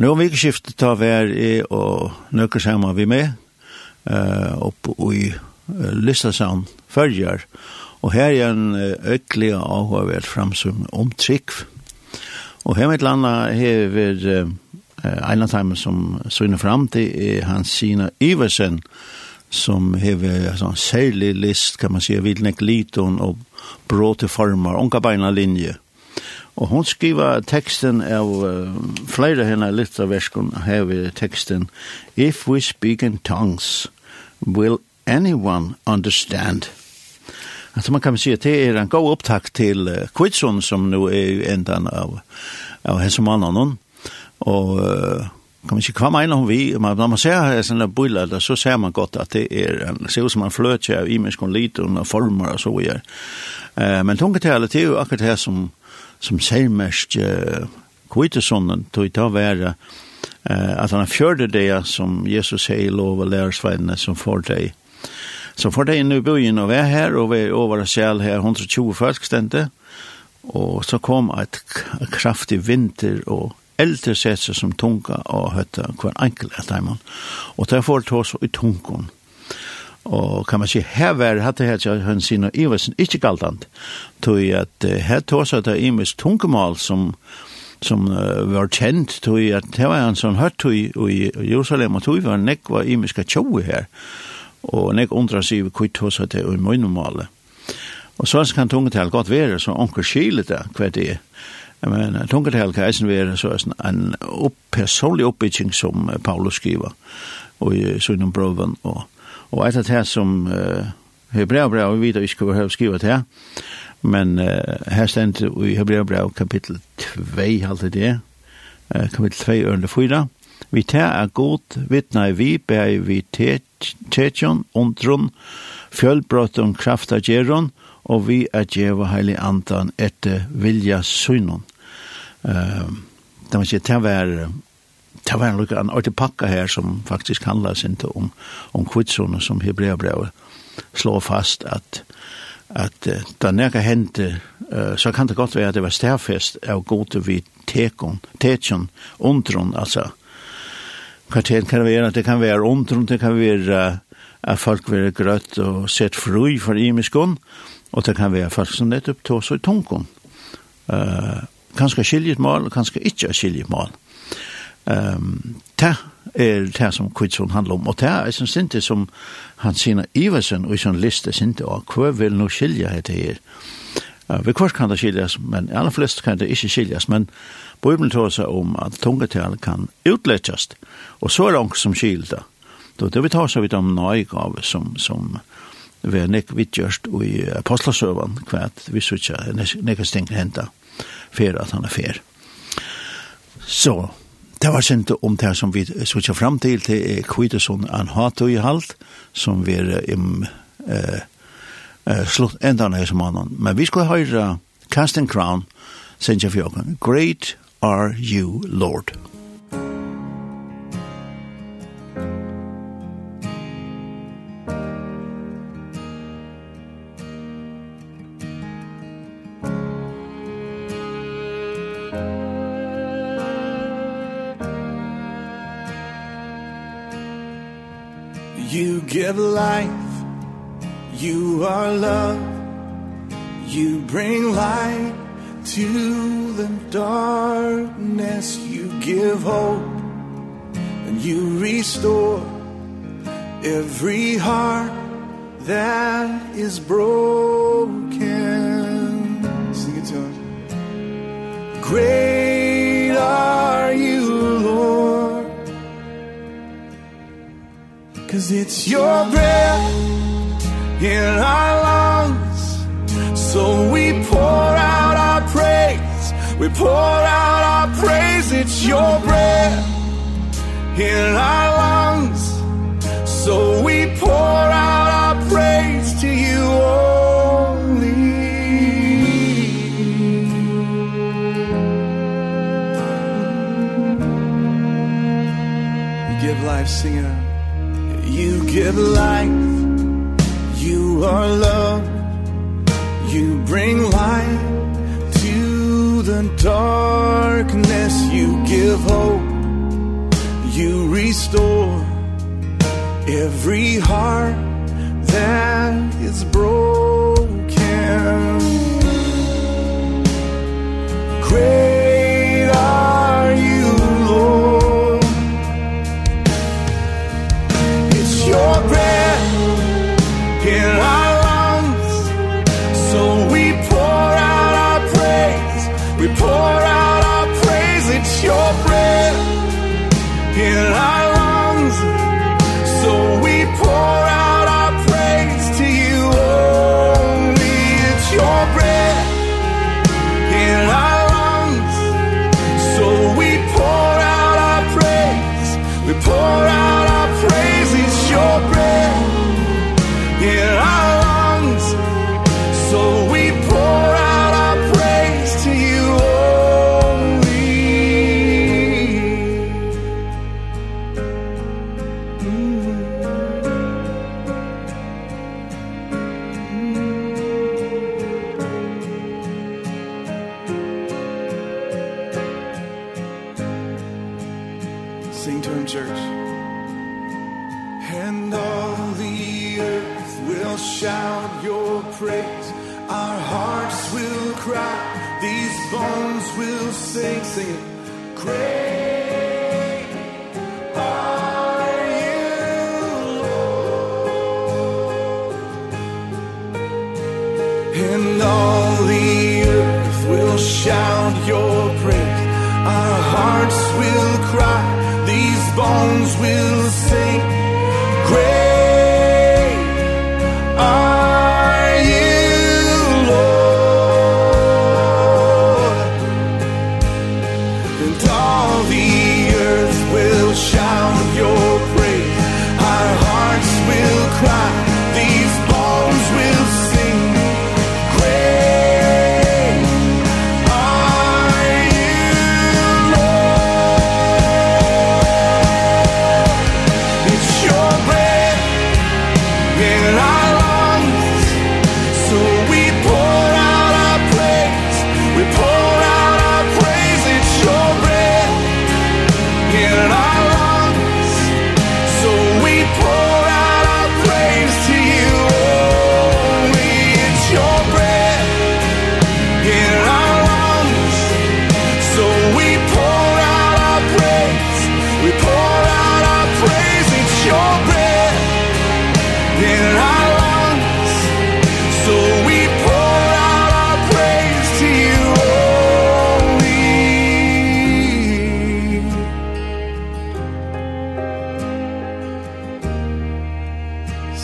Nå om vikeskiftet tar vær i og nøkker sammen vi med uh, oppe i uh, Lyssasand følger. Og her er en uh, øklig og har vært framsum om trikv. Og her med landet har vi uh, en av dem som søgner fram til er hans Sina Iversen som har en særlig list kan man si, vil nekke liten og bråte former, unga beina linje. Og hon skriva teksten av uh, flere henne litt av versken her ved teksten If we speak in tongues, will anyone understand? Altså man kan si at det er en god opptak till uh, Kvitsson som nu är ändan av, av hälsomannen. Och uh, kan man si hva mener hun vi? Man, når man ser sådana bøyler, så ser man gott att det är en, ser ut som en flötje av imenskon liten och former och så videre. Uh, men tungt är det ju akkurat det som som særmest uh, kvitesonen tog ta være uh, at han fjørde det som Jesus sier lov og lærersveinene som får deg. Så får deg inn i byen og være her, og vi over selv her, 120 folk stendte, og så kom et kraftig vinter og eldre seg som tunga og høtta hver enkel av dem. Og derfor tog så i tungen Og kan man si, her var hatt det her, han sin og iversen, ikke galtant, tog at her tog seg det imes tungemål som, som uh, var kjent, tog at det var han som hørt tog i Jerusalem, og tog var nek var imeska tjoe her, og nek undra seg hvor tog seg det i munnemålet. Og så kan tungetal godt være, så onker skilet det, hva det er. Men tungetal kan eisen være så en opp, personlig oppbygging som Paulus skriver, og i sunnum brøven, og Og et av det som uh, Hebreabrev, vi vet ikke hva vi har skrivet her, men uh, her stendt i Hebreabrev kapittel 2, halte det, uh, kapittel 2, ørende 4, Vi tar er god vittne vi bei vi tetjon undron kraft av geron og vi er djeva heilig andan etter vilja synon. Uh, det var ikke det var det var en lukka en ordentlig pakka her som faktisk handlar til om, om kvitsone som hebreabrevet slår fast at at uh, da nega hente, uh, så kan det godt være at det var stærfest av gode vi tekon, tekon, undron, altså. Kvarteren kan være, det kan være undron, det kan være uh, at folk være grøtt og sett fru for imiskon, og det kan være folk som nettopp tås og tungkon Uh, kanskje skiljet mål, kanskje ikke skiljet mål. Uh, Ehm ta er det som Kvitsson handlar om, og ta er som sinte som han sina Iversen og sån lista liste sinte, og hva vil skilja skilje dette her? Uh, vi kvart kan det skiljas, men aller flest kan det ikke skiljas, men Bibelen tar seg om at tungetal kan utletjast, og så er det noen som skilta. Då det vi tar seg vidt om nøygav som, som vi er nek vidgjørst i apostlasøven kvært vi sutja nek steng henta fer at han er fer. Så Det var sent om det som vi sutja fram til, det er Kvideson an hato i halt, som vi er im eh, eh, slutt enda nøy som annan. Men vi skulle høyra Casting Crown, sentja fjokken. Great are you, Lord. Great are you, Lord. You give life. You are love. You bring light to the darkness. You give hope And you restore Every heart that is broken. Sing it to him. Great are you. 'Cause it's your breath in our lungs. So we pour out our praise. We pour out our praise. It's your breath in our lungs. give life. You are love. You bring light to the darkness. You give hope. You restore every heart that is broken. Great and all the earth will shout your praise. Our hearts will cry these bones will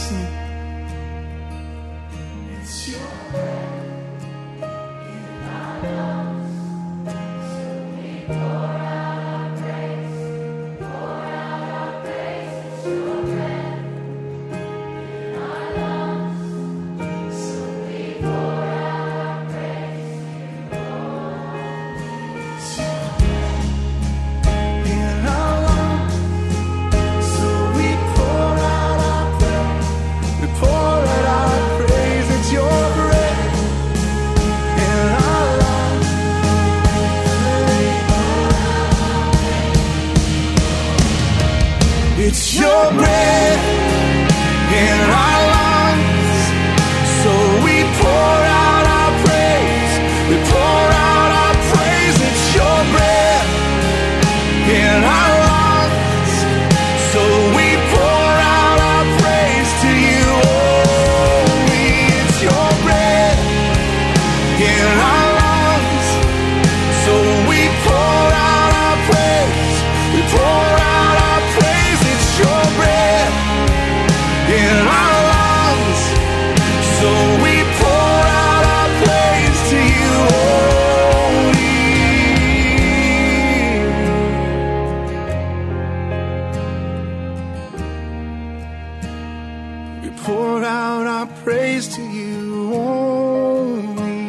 Herzen pour out our praise to you only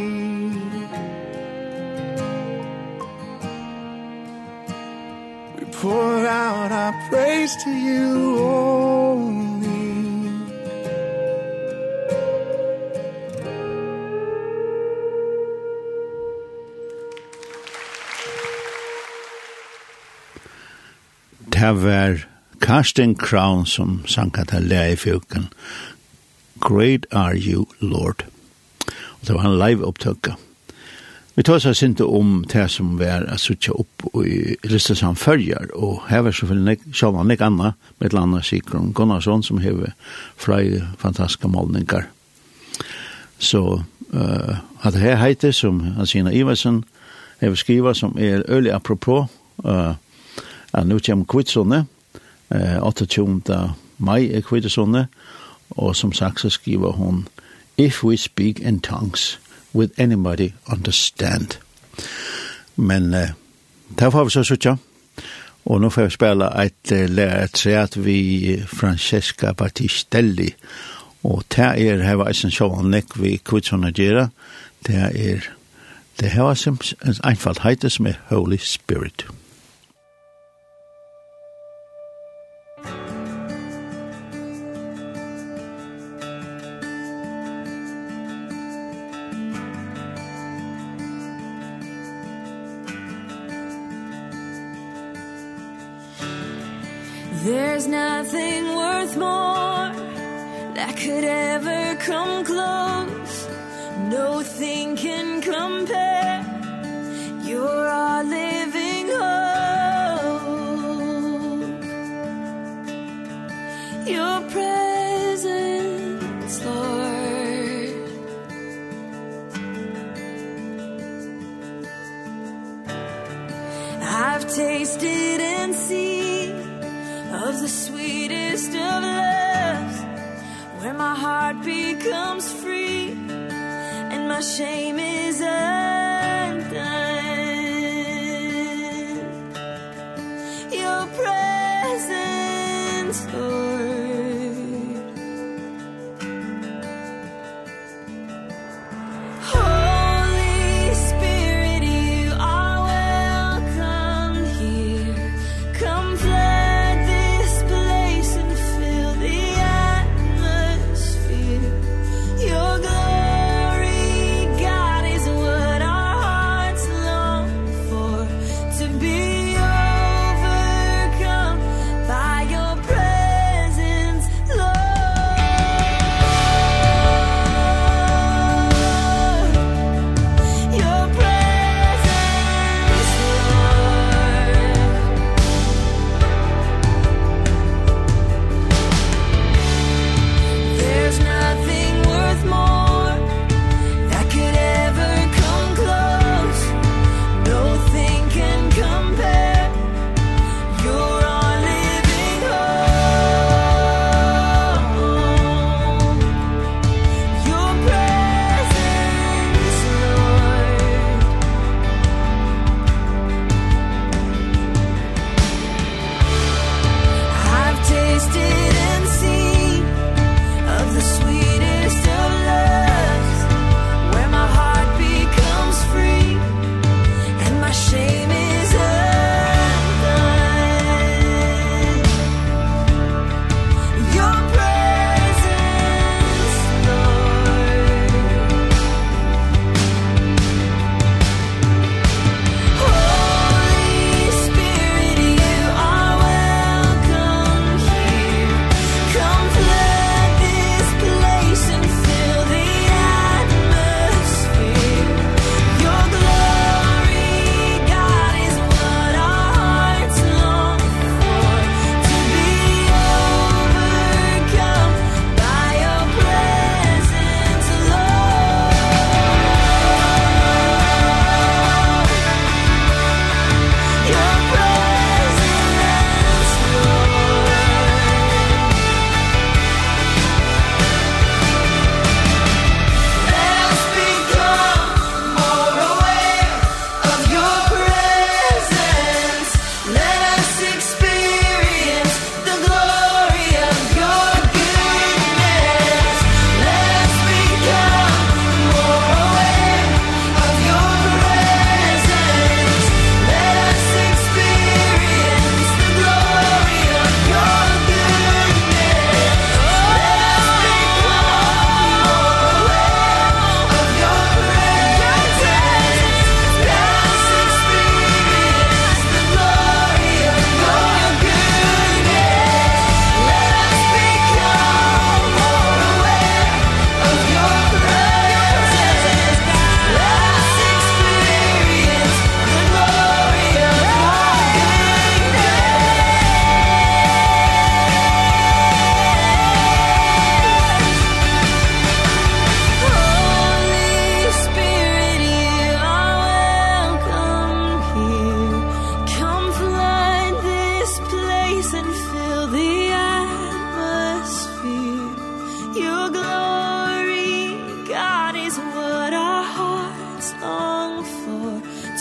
We pour out our praise to you only Det var Karsten Kraun som sank at han lea i fjukken. Great are you, Lord. Og det var en live opptøkka. Vi tar seg sinte om det som vi er at opp i lista som følger, og her var selvfølgelig sjålan nek anna, med et eller annet Sikron Gunnarsson, som har flere fantastiske målninger. Så uh, at det her heite, som Hansina Iversen hever skriva, som er øyelig apropos, uh, at nå kommer kvitsone, uh, 28. mai er kvitsone, Og som sagt så skriver hun, If we speak in tongues, with anybody understand? Men uh, der får vi så sutja. Og nå får vi spela et uh, lærertreat vi Francesca Battistelli. Og det er her var en sjåan nek vi kvitsånne gjøre. Det er det her var en einfalt heite som er Holy Spirit. Holy Spirit. There's nothing worth more that could ever come close. No thing can compare You're our living hope. Your presence, Lord. I've tasted and seen of the sweetest of loves where my heart becomes free and my shame is up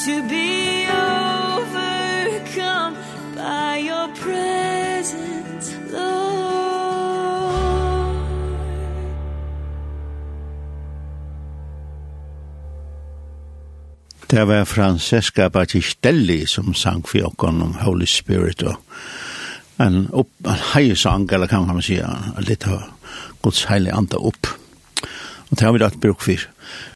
to be overcome by your presence Lord Det var Francesca Battistelli som sang for oss om Holy Spirit og en, upp, en heiesang, eller kan man si, litt av Guds heilige anda opp. Og det har vi rett bruk for.